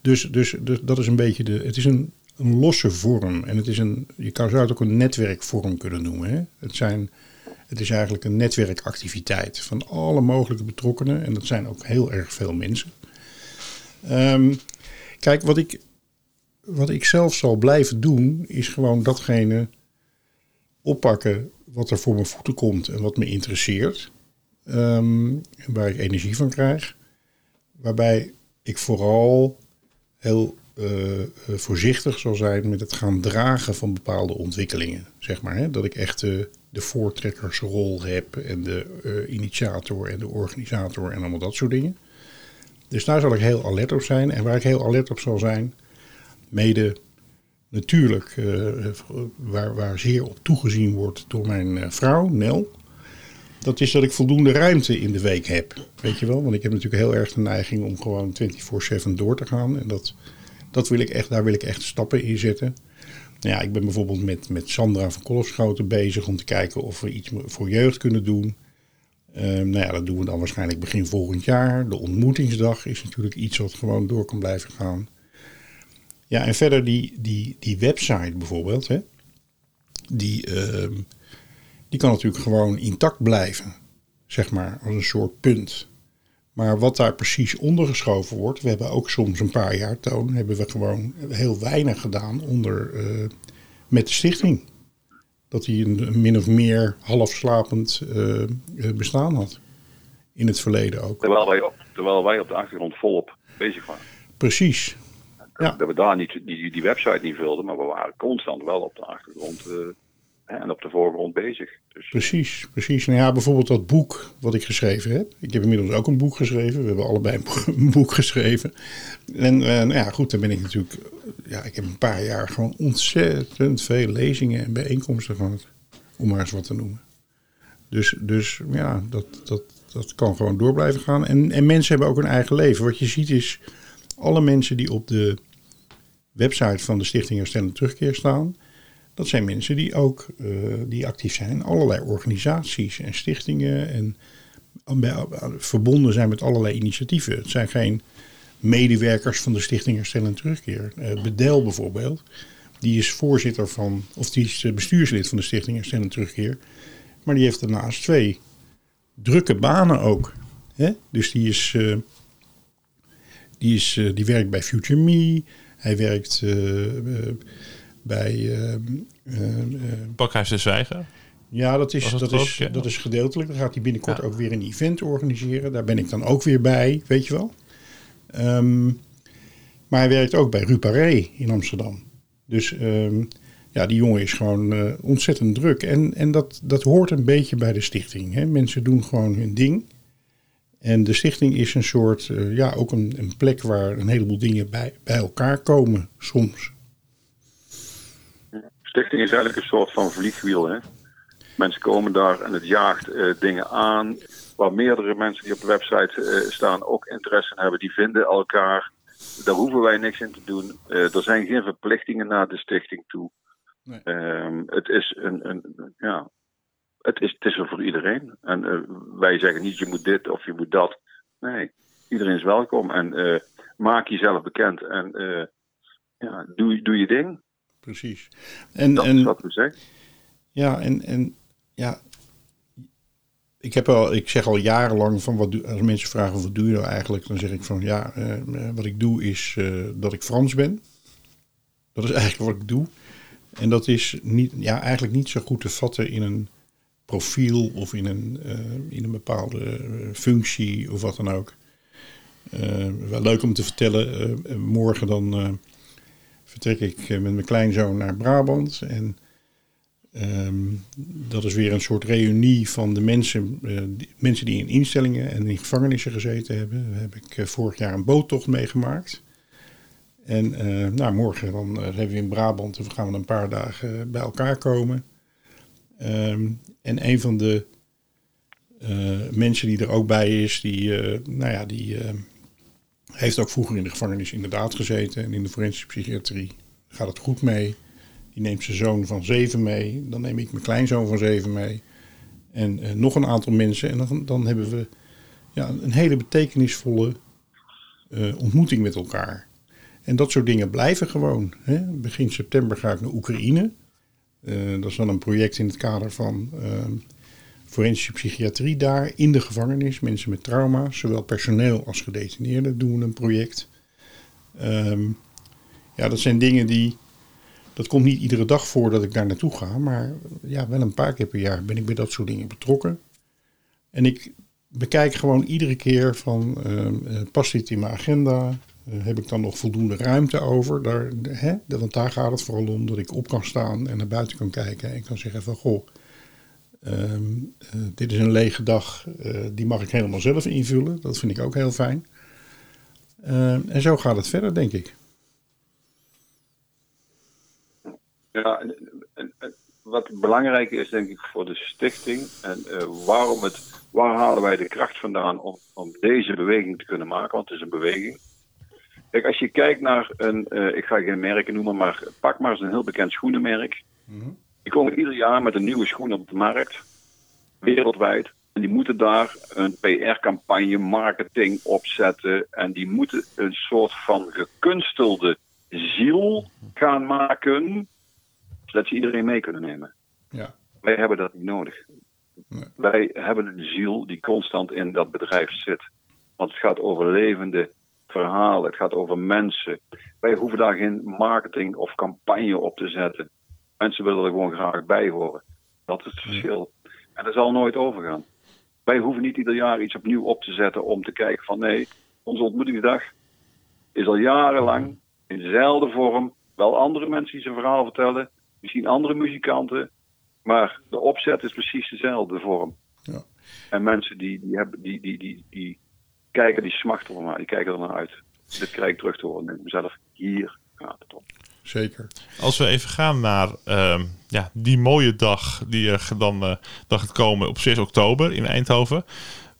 dus, dus, dus dat is een beetje de. Het is een, een losse vorm. En het is een. Je zou het ook een netwerkvorm kunnen noemen. Het, zijn, het is eigenlijk een netwerkactiviteit van alle mogelijke betrokkenen. En dat zijn ook heel erg veel mensen. Ehm, kijk, wat ik, wat ik zelf zal blijven doen, is gewoon datgene oppakken wat er voor mijn voeten komt en wat me interesseert. ehm, waar ik energie van krijg. Waarbij ik vooral heel voorzichtig zal zijn met het gaan dragen van bepaalde ontwikkelingen. Zeg maar, hè? Dat ik echt de, voortrekkersrol heb en de eh, initiator en de organisator en allemaal dat soort dingen. Dus daar zal ik heel alert op zijn. En waar ik heel alert op zal zijn, mede natuurlijk, eh, waar, waar zeer op toegezien wordt door mijn eh, vrouw, Nel. Dat is dat ik voldoende ruimte in de week heb. Weet je wel? Want ik heb natuurlijk heel erg de neiging om gewoon 24-7 door te gaan. En dat, dat wil ik echt, daar wil ik echt stappen in zetten. Nou ja, ik ben bijvoorbeeld met, met Sandra van Kolfschoten bezig om te kijken of we iets voor jeugd kunnen doen. Ehm, nou ja, dat doen we dan waarschijnlijk begin volgend jaar. De ontmoetingsdag is natuurlijk iets wat gewoon door kan blijven gaan. Ja, en verder die, die, die website bijvoorbeeld, hè, die, ehm, die kan natuurlijk gewoon intact blijven, zeg maar, als een soort punt. Maar wat daar precies ondergeschoven wordt, we hebben ook soms een paar jaar toon, hebben we gewoon heel weinig gedaan onder, eh, met de stichting. Dat hij een min of meer halfslapend uh, bestaan had. In het verleden ook. Terwijl wij op, terwijl wij op de achtergrond volop bezig waren. Precies. Ja. Dat we daar niet die, die website niet vulden, maar we waren constant wel op de achtergrond uh, en op de voorgrond bezig. Dus, precies, precies. Nou ja, bijvoorbeeld dat boek wat ik geschreven heb. Ik heb inmiddels ook een boek geschreven. We hebben allebei een boek geschreven. En uh, nou ja, goed, dan ben ik natuurlijk... Ja, ik heb een paar jaar gewoon ontzettend veel lezingen en bijeenkomsten gehad. Om maar eens wat te noemen. Dus, dus ja, dat, dat, dat kan gewoon door blijven gaan. En, en mensen hebben ook een eigen leven. Wat je ziet is alle mensen die op de website van de Stichting Herstel en Terugkeer staan, dat zijn mensen die ook uh, die actief zijn in allerlei organisaties en stichtingen en verbonden zijn met allerlei initiatieven. Het zijn geen medewerkers van de Stichting Herstel en Terugkeer. Uh, Bedel bijvoorbeeld, die is voorzitter van, of die is bestuurslid van de Stichting Herstel en Terugkeer, maar die heeft daarnaast twee drukke banen ook. Hè? Dus die is die, is, die werkt bij Future Me. Hij werkt uh, bij... Pakhuis de Zwijger? Ja, dat is, dat, dat is, dat is gedeeltelijk. Dan gaat hij binnenkort ja. ook weer een event organiseren. Daar ben ik dan ook weer bij, weet je wel. Um, maar hij werkt ook bij Ruparé in Amsterdam. Dus um, ja, die jongen is gewoon uh, ontzettend druk. En, en dat, dat hoort een beetje bij de stichting. Hè? Mensen doen gewoon hun ding. En de stichting is een soort, uh, ja, ook een, een, plek waar een heleboel dingen bij, bij elkaar komen, soms. Stichting is eigenlijk een soort van vliegwiel, hè? Mensen komen daar en het jaagt uh, dingen aan. Waar meerdere mensen die op de website uh, staan ook interesse in hebben, die vinden elkaar. Daar hoeven wij niks in te doen. er zijn geen verplichtingen naar de stichting toe. Nee. Um, het is een, een, ja, het is, het is er voor iedereen. En uh, wij zeggen niet je moet dit of je moet dat. Nee, iedereen is welkom. En uh, maak jezelf bekend en uh, ja, doe, doe je ding. Precies. En, dat en, is wat we zeggen. Ja, en, en ja, ik, heb al, ik zeg al jarenlang van wat als mensen vragen wat doe je nou eigenlijk, dan zeg ik van ja, wat ik doe is dat ik Frans ben. Dat is eigenlijk wat ik doe. En dat is niet, ja, eigenlijk niet zo goed te vatten in een profiel of in een, uh, in een bepaalde functie of wat dan ook. Wel leuk om te vertellen, morgen dan vertrek ik met mijn kleinzoon naar Brabant. En um, dat is weer een soort reunie van de mensen, die, mensen die in instellingen en in gevangenissen gezeten hebben. Daar heb ik vorig jaar een boottocht meegemaakt. En nou, morgen dan zijn we in Brabant en gaan we een paar dagen bij elkaar komen. Um, en een van de uh, mensen die er ook bij is, die, uh, nou ja, die uh, heeft ook vroeger in de gevangenis inderdaad gezeten. En in de forensische psychiatrie gaat het goed mee. Die neemt zijn zoon van zeven mee. Dan neem ik mijn kleinzoon van zeven mee. En nog een aantal mensen. En dan, dan hebben we ja, een hele betekenisvolle ontmoeting met elkaar. En dat soort dingen blijven gewoon. Hè? Begin september ga ik naar Oekraïne. Uh, dat is dan een project in het kader van uh, forensische psychiatrie daar in de gevangenis. Mensen met trauma, zowel personeel als gedetineerden doen een project. Um, ja, dat zijn dingen die. Dat komt niet iedere dag voor dat ik daar naartoe ga, maar ja, wel een paar keer per jaar ben ik bij dat soort dingen betrokken. En ik, bekijk gewoon iedere keer van, uh, past dit in mijn agenda? Uh, heb ik dan nog voldoende ruimte over? Daar, hè? Want daar gaat het vooral om dat ik op kan staan en naar buiten kan kijken en kan zeggen van goh, um, uh, dit is een lege dag, die mag ik helemaal zelf invullen. Dat vind ik ook heel fijn. Ehm, en zo gaat het verder, denk ik. Ja, en, en, en wat belangrijk is, denk ik, voor de stichting en waarom het waar halen wij de kracht vandaan om, om deze beweging te kunnen maken? Want het is een beweging. Kijk, als je kijkt naar een, ik ga geen merken noemen, maar pak maar eens een heel bekend schoenenmerk. Mm Die komen ieder jaar met een nieuwe schoen op de markt, wereldwijd. En die moeten daar een PR-campagne, marketing opzetten. En die moeten een soort van gekunstelde ziel gaan maken, zodat ze iedereen mee kunnen nemen. Ja. Wij hebben dat niet nodig. Wij hebben een ziel die constant in dat bedrijf zit. Want het gaat over levende verhalen, het gaat over mensen. Wij hoeven daar geen marketing of campagne op te zetten. Mensen willen er gewoon graag bij horen. Dat is het verschil. En dat zal nooit overgaan. Wij hoeven niet ieder jaar iets opnieuw op te zetten om te kijken van nee, onze ontmoetingsdag is al jarenlang in dezelfde vorm. Wel andere mensen die zijn verhaal vertellen, misschien andere muzikanten, maar de opzet is precies dezelfde vorm. Ja. En mensen die, die, hebben, die, die, die, die kijken, die smachten ernaar, die kijken er naar uit. Dit krijg ik terug te horen met mezelf. Hier gaat het om. Zeker. Als we even gaan naar uh, ja, die mooie dag die er dan, uh, dan gaat komen op 6 oktober in Eindhoven.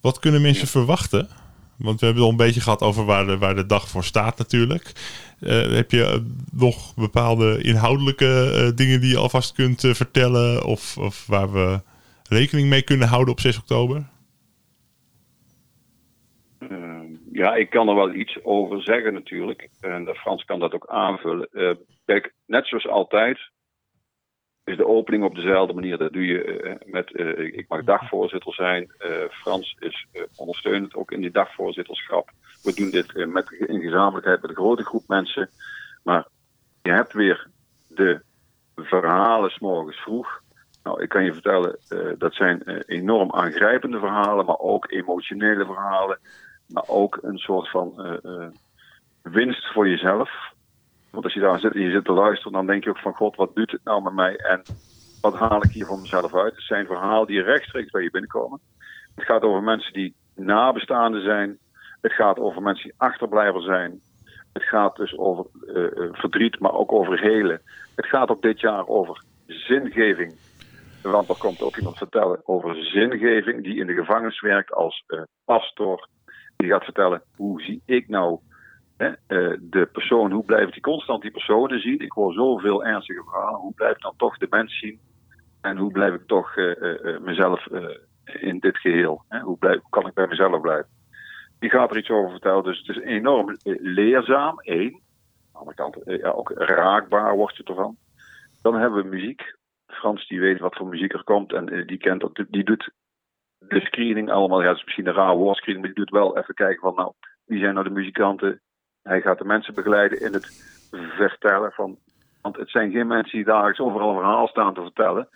Wat kunnen mensen verwachten? Want we hebben het al een beetje gehad over waar de, waar de dag voor staat natuurlijk. Uh, heb je nog bepaalde inhoudelijke uh, dingen die je alvast kunt uh, vertellen? Of, of waar we rekening mee kunnen houden op 6 oktober? Ja, ik kan er wel iets over zeggen natuurlijk. En Frans kan dat ook aanvullen. kijk, net zoals altijd is de opening op dezelfde manier. Dat doe je met, ik mag dagvoorzitter zijn. Frans is ondersteunend ook in die dagvoorzitterschap. We doen dit eh, met, in gezamenlijkheid met een grote groep mensen. Maar je hebt weer de verhalen s morgens vroeg. Nou, ik kan je vertellen, uh, dat zijn uh, enorm aangrijpende verhalen, maar ook emotionele verhalen. Maar ook een soort van uh, winst voor jezelf. Want als je daar zit en je zit te luisteren, dan denk je ook van God, wat doet het nou met mij? En wat haal ik hier voor mezelf uit? Het zijn verhalen die rechtstreeks bij je binnenkomen. Het gaat over mensen die nabestaanden zijn, het gaat over mensen die achterblijver zijn. Het gaat dus over uh, verdriet, maar ook over helen. Het gaat ook dit jaar over zingeving. Want er komt ook iemand vertellen over zingeving die in de gevangenis werkt als uh, pastor. Die gaat vertellen, hoe zie ik nou hè, uh, de persoon, hoe blijf die constant die personen zien? Ik hoor zoveel ernstige verhalen. Hoe blijf ik dan toch de mens zien? En hoe blijf ik toch mezelf in dit geheel? Hè? Hoe, blijf, kan ik bij mezelf blijven? die gaat er iets over vertellen. Dus het is enorm eh, leerzaam, één. Aan de kant eh, ook raakbaar wordt het ervan. Dan hebben we muziek. Frans die weet wat voor muziek er komt en eh, die kent. Die doet de screening allemaal. Ja, dat is misschien een raar woordscreening, maar die doet wel even kijken van nou, wie zijn nou de muzikanten. Hij gaat de mensen begeleiden in het vertellen van. Want het zijn geen mensen die dagelijks overal een verhaal staan te vertellen.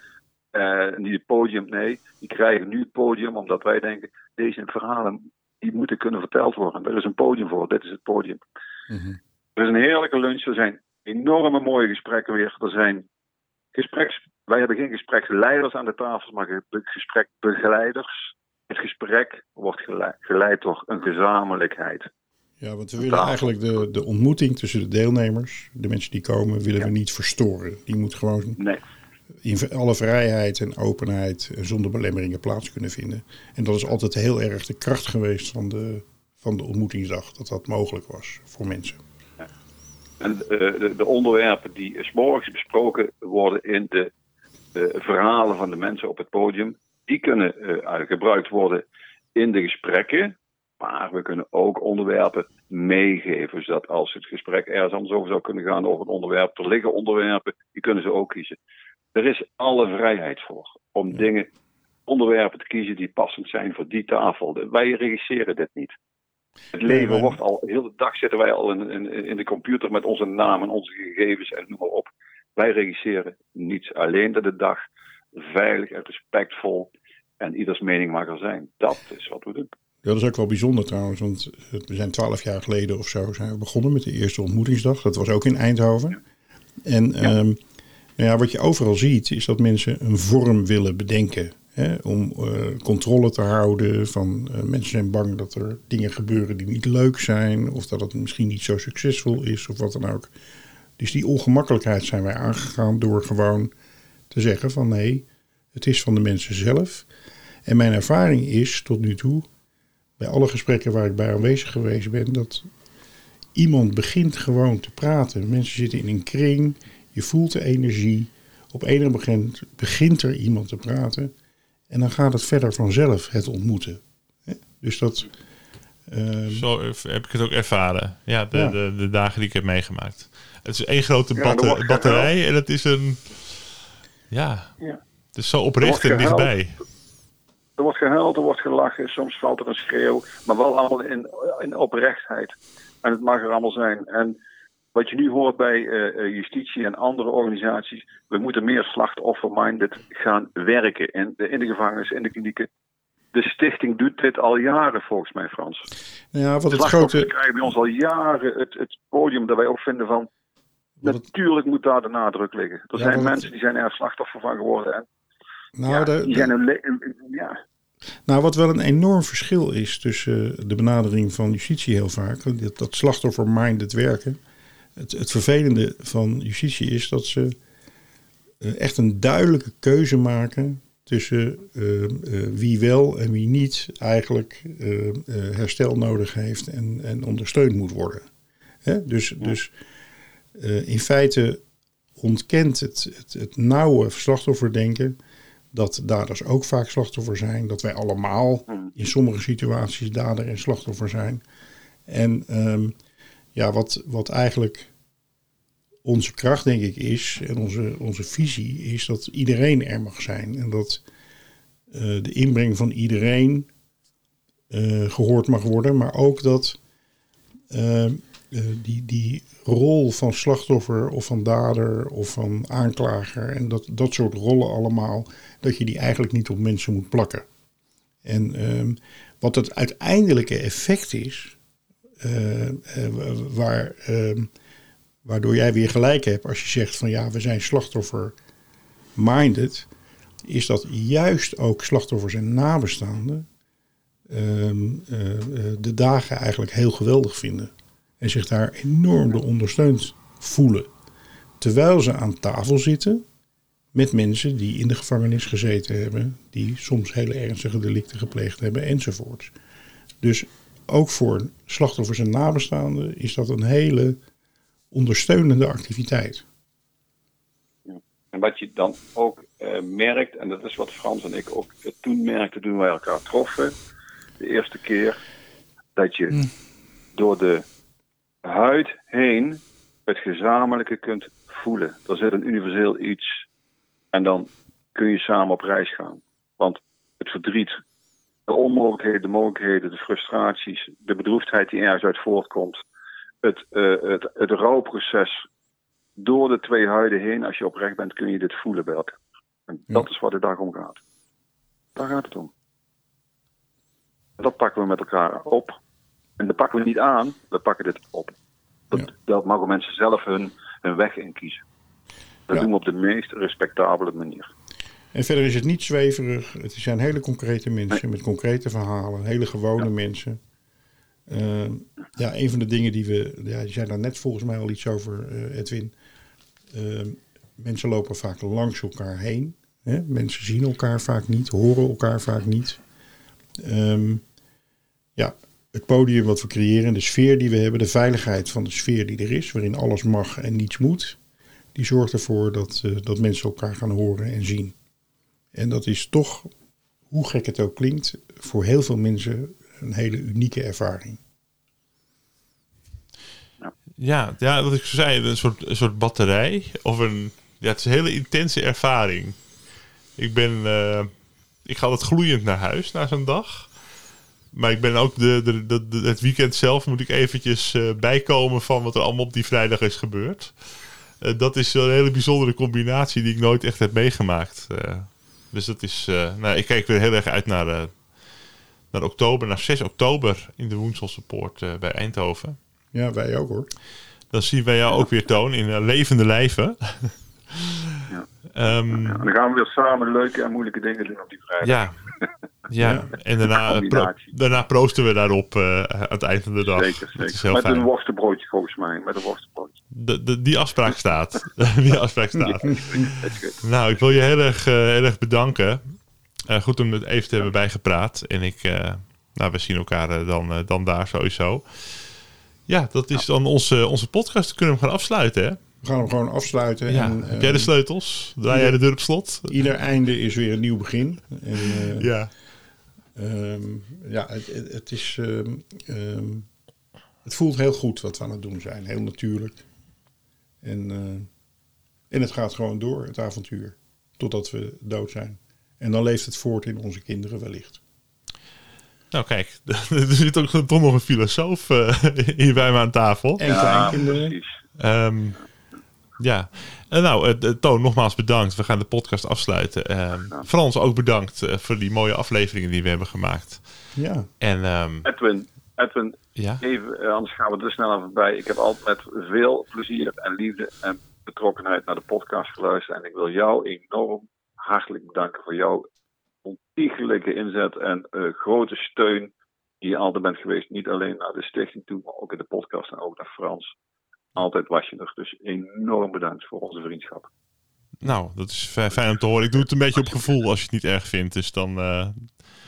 Uh, niet het podium, nee. Die krijgen nu het podium omdat wij denken, deze verhalen die moeten kunnen verteld worden. Er is een podium voor, dit is het podium. Mhm. Er is een heerlijke lunch, er zijn enorme mooie gesprekken weer. Er zijn gespreks, wij hebben geen gespreksleiders aan de tafels, maar gesprekbegeleiders. Het gesprek wordt geleid, geleid door een gezamenlijkheid. Ja, want we willen eigenlijk de, de ontmoeting tussen de deelnemers, de mensen die komen, willen we niet verstoren. Die moet gewoon nee in alle vrijheid en openheid zonder belemmeringen plaats kunnen vinden. En dat is altijd heel erg de kracht geweest van de, van de ontmoetingsdag, dat dat mogelijk was voor mensen. En uh, de, de, onderwerpen die s morgens besproken worden in de verhalen van de mensen op het podium, die kunnen uh, gebruikt worden in de gesprekken. Maar we kunnen ook onderwerpen meegeven, zodat als het gesprek ergens anders over zou kunnen gaan over een onderwerp, er liggen onderwerpen, die kunnen ze ook kiezen. Er is alle vrijheid voor om dingen, onderwerpen te kiezen die passend zijn voor die tafel. Wij regisseren dit niet. Het leven wordt al, heel de dag zitten wij al in, in, in de computer met onze namen, onze gegevens en noem maar op. Wij regisseren niets. Alleen dat de dag veilig en respectvol En ieders mening mag er zijn. Dat is wat we doen. Dat is ook wel bijzonder trouwens, want we zijn twaalf jaar geleden of zo zijn we begonnen met de eerste ontmoetingsdag. Dat was ook in Eindhoven. En ja. Ehm, nou ja, wat je overal ziet is dat mensen een vorm willen bedenken. Hè, om uh, controle te houden van uh, mensen zijn bang dat er dingen gebeuren die niet leuk zijn. Of dat het misschien niet zo succesvol is of wat dan ook. Dus die ongemakkelijkheid zijn wij aangegaan door gewoon te zeggen van nee, het is van de mensen zelf. En mijn ervaring is tot nu toe, bij alle gesprekken waar ik bij aanwezig geweest ben, dat iemand begint gewoon te praten. Mensen zitten in een kring, je voelt de energie. Op een moment begint er iemand te praten. En dan gaat het verder vanzelf, het ontmoeten. Dus dat. Uh, Zo heb ik het ook ervaren. Ja de, ja. De, de, dagen die ik heb meegemaakt. Het is één grote ja, batterij en het is een. Ja, ja. het is zo oprecht en dichtbij. Er wordt gehuild, er wordt gelachen, soms valt er een schreeuw, maar wel allemaal in, in oprechtheid. En het mag er allemaal zijn. En wat je nu hoort bij uh, justitie en andere organisaties, we moeten meer slachtoffer-minded gaan werken in de, in de gevangenis, in de klinieken. De stichting doet dit al jaren volgens mij, Frans. Ja, wat het grote... krijgen bij ons al jaren het, het podium dat wij ook vinden van... Natuurlijk moet daar de nadruk liggen. Er zijn mensen die zijn er slachtoffer van geworden. En, nou, ja, de, die zijn een, ja. Nou, wat wel een enorm verschil is tussen de benadering van justitie heel vaak, dat, dat slachtoffer-minded werken het, het vervelende van justitie is dat ze uh, echt een duidelijke keuze maken tussen uh, uh, wie wel en wie niet eigenlijk herstel nodig heeft en, en ondersteund moet worden. Hè? Dus, dus in feite ontkent het, het, het nauwe slachtofferdenken dat daders ook vaak slachtoffer zijn, dat wij allemaal in sommige situaties dader en slachtoffer zijn. En um, ja, wat, wat eigenlijk onze kracht, denk ik, is, en onze, onze visie is dat iedereen er mag zijn. En dat uh, de inbreng van iedereen uh, gehoord mag worden, maar ook dat uh, die, die rol van slachtoffer of van dader of van aanklager en dat, dat soort rollen allemaal, dat je die eigenlijk niet op mensen moet plakken. En ehm, wat het uiteindelijke effect is, uh, uh, waar, uh, waardoor jij weer gelijk hebt als je zegt van ja, we zijn slachtoffer-minded, is dat juist ook slachtoffers en nabestaanden ehm, de dagen eigenlijk heel geweldig vinden. En zich daar enorm door ondersteund voelen. Terwijl ze aan tafel zitten met mensen die in de gevangenis gezeten hebben, die soms hele ernstige delicten gepleegd hebben enzovoorts. Dus ook voor slachtoffers en nabestaanden is dat een hele ondersteunende activiteit. En wat je dan ook uh, merkt, en dat is wat Frans en ik ook toen merkten toen wij elkaar troffen, de eerste keer, dat je mm. door de huid heen het gezamenlijke kunt voelen. Er zit een universeel iets en dan kun je samen op reis gaan. Want het verdriet de onmogelijkheden, de mogelijkheden, de frustraties, de bedroefdheid die ergens uit voortkomt, het, uh, het, het rouwproces door de twee huiden heen, als je oprecht bent, kun je dit voelen bij elkaar. En dat is waar de dag om gaat. Daar gaat het om. Dat pakken we met elkaar op. En dat pakken we niet aan, we pakken dit op. Dat, dat mogen mensen zelf hun, hun weg in kiezen. Dat doen we op de meest respectabele manier. En verder is het niet zweverig. Het zijn hele concrete mensen met concrete verhalen. Hele gewone mensen. Uh, ja, een van de dingen die we... Ja, je zei daar net volgens mij al iets over, uh, Edwin. Uh, mensen lopen vaak langs elkaar heen. Hè? Mensen zien elkaar vaak niet, horen elkaar vaak niet. Um, ja, het podium wat we creëren, de sfeer die we hebben, de veiligheid van de sfeer die er is, waarin alles mag en niets moet, die zorgt ervoor dat, uh, dat mensen elkaar gaan horen en zien. En dat is toch, hoe gek het ook klinkt, voor heel veel mensen een hele unieke ervaring. Ja, ja wat ik zei, een soort, een soort batterij. Of een, ja, het is een hele intense ervaring. Ik ben, uh, ik ga altijd gloeiend naar huis na zo'n dag. Maar ik ben ook de, de, de, het weekend zelf moet ik eventjes uh, bijkomen van wat er allemaal op die vrijdag is gebeurd. Uh, dat is een hele bijzondere combinatie die ik nooit echt heb meegemaakt. Dus dat is, eh, nou, ik kijk weer heel erg uit naar, eh, naar oktober, naar 6 oktober in de Woenselse Poort eh, bij Eindhoven. Ja, wij ook hoor. Dan zien wij jou ook weer toon in eh, levende lijven. Ehm, Ja, dan gaan we weer samen leuke en moeilijke dingen doen op die vrijdag. ja. Ja. Ja. en daarna, eh, pro- daarna proosten we daarop eh, aan het eind van de dag. Zeker, zeker. Met fijn. een worstenbroodje volgens mij. Met een worstenbroodje. De, de, die afspraak staat. die afspraak staat. Nou, ik wil je heel erg, eh, heel erg bedanken. Goed om het even te hebben bijgepraat. En ik, nou, we zien elkaar dan, dan daar sowieso. Ja, dat is dan onze, onze podcast. Kunnen we hem gaan afsluiten, hè? We gaan hem gewoon afsluiten. Ja. En, Heb jij de eh, sleutels? Draai jij de deur op slot? Ieder einde is weer een nieuw begin. En, eh, Ja. ehm, ja, het, het, is. ehm, ehm, het voelt heel goed wat we aan het doen zijn. Heel natuurlijk. En, eh, en het gaat gewoon door, het avontuur. Totdat we dood zijn. En dan leeft het voort in onze kinderen wellicht. Nou, kijk. er zit ook toch nog een filosoof eh, hier bij me aan tafel. En Ja, kleinkinderen. precies. Ehm, ja. En nou, eh, eh, Toon, nogmaals bedankt. We gaan de podcast afsluiten. Ehm, Frans, ook bedankt eh, voor die mooie afleveringen die we hebben gemaakt. Ja, En ehm, Edwin, Edwin, ja, even, eh, anders gaan we er snel even bij. Ik heb altijd met veel plezier en liefde en betrokkenheid naar de podcast geluisterd. En ik wil jou enorm hartelijk bedanken voor jouw ontiegelijke inzet en eh, grote steun die je altijd bent geweest. Niet alleen naar de stichting toe, maar ook in de podcast en ook naar Frans. Altijd was je er. Dus enorm bedankt voor onze vriendschap. nou, dat is fi- fijn om te horen. Ik doe het een beetje op gevoel als je het niet erg vindt. Dus dan, eh,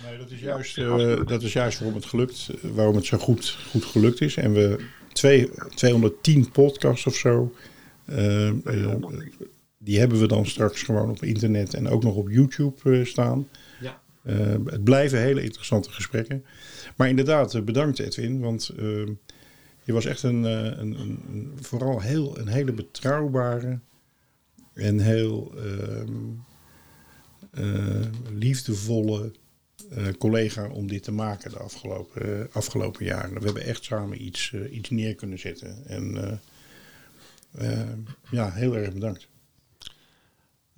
Nee, dat is juist, eh, dat is juist waarom het gelukt, eh, waarom het zo goed, goed gelukt is. En we twee, 210 podcasts of zo, die hebben we dan straks gewoon op internet en ook nog op YouTube staan. Ja. Eh, het blijven hele interessante gesprekken. Maar inderdaad, bedankt Edwin, want eh, je was echt een, eh, een, een, een- vooral heel, een hele betrouwbare en heel ehm, eh, liefdevolle eh, collega om dit te maken de afgelopen, afgelopen jaren. We hebben echt samen iets, iets neer kunnen zetten. En ja, heel erg bedankt.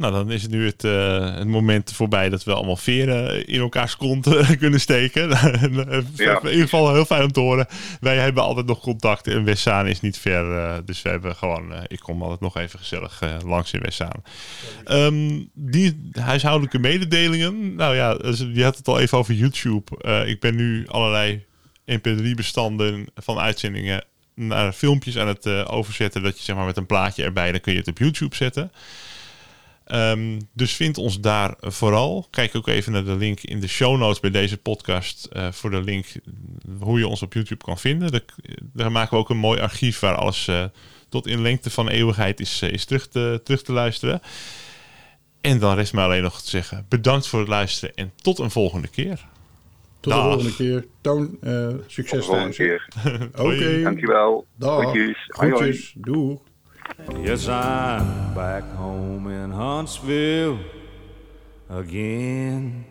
Nou, dan is het nu het, eh, het moment voorbij dat we allemaal veren in elkaars kont eh, kunnen steken. En, eh, Ja. In ieder geval heel fijn om te horen. Wij hebben altijd nog contact en Westzaan is niet ver. eh, dus we hebben gewoon, eh, ik kom altijd nog even gezellig eh, langs in Westzaan. Ehm, die huishoudelijke mededelingen. Nou ja, je had het al even over YouTube. Eh, ik ben nu allerlei mp3-bestanden van uitzendingen naar filmpjes aan het eh, overzetten. Dat je zeg maar met een plaatje erbij, dan kun je het op YouTube zetten. Ehm, dus vind ons daar vooral. Kijk ook even naar de link in de show notes bij deze podcast. eh, voor de link hoe je ons op YouTube kan vinden. Daar, daar maken we ook een mooi archief waar alles eh, tot in lengte van eeuwigheid is, eh, is terug, te, terug te luisteren. En dan rest mij alleen nog te zeggen: bedankt voor het luisteren en tot een volgende keer. Tot Dag. de volgende keer. Toon, eh, Tot de succes volgende thuis. keer. Oké, Dankjewel. dag. Groetjes. Groetjes. Doeg. Yes, I'm back home in Huntsville again.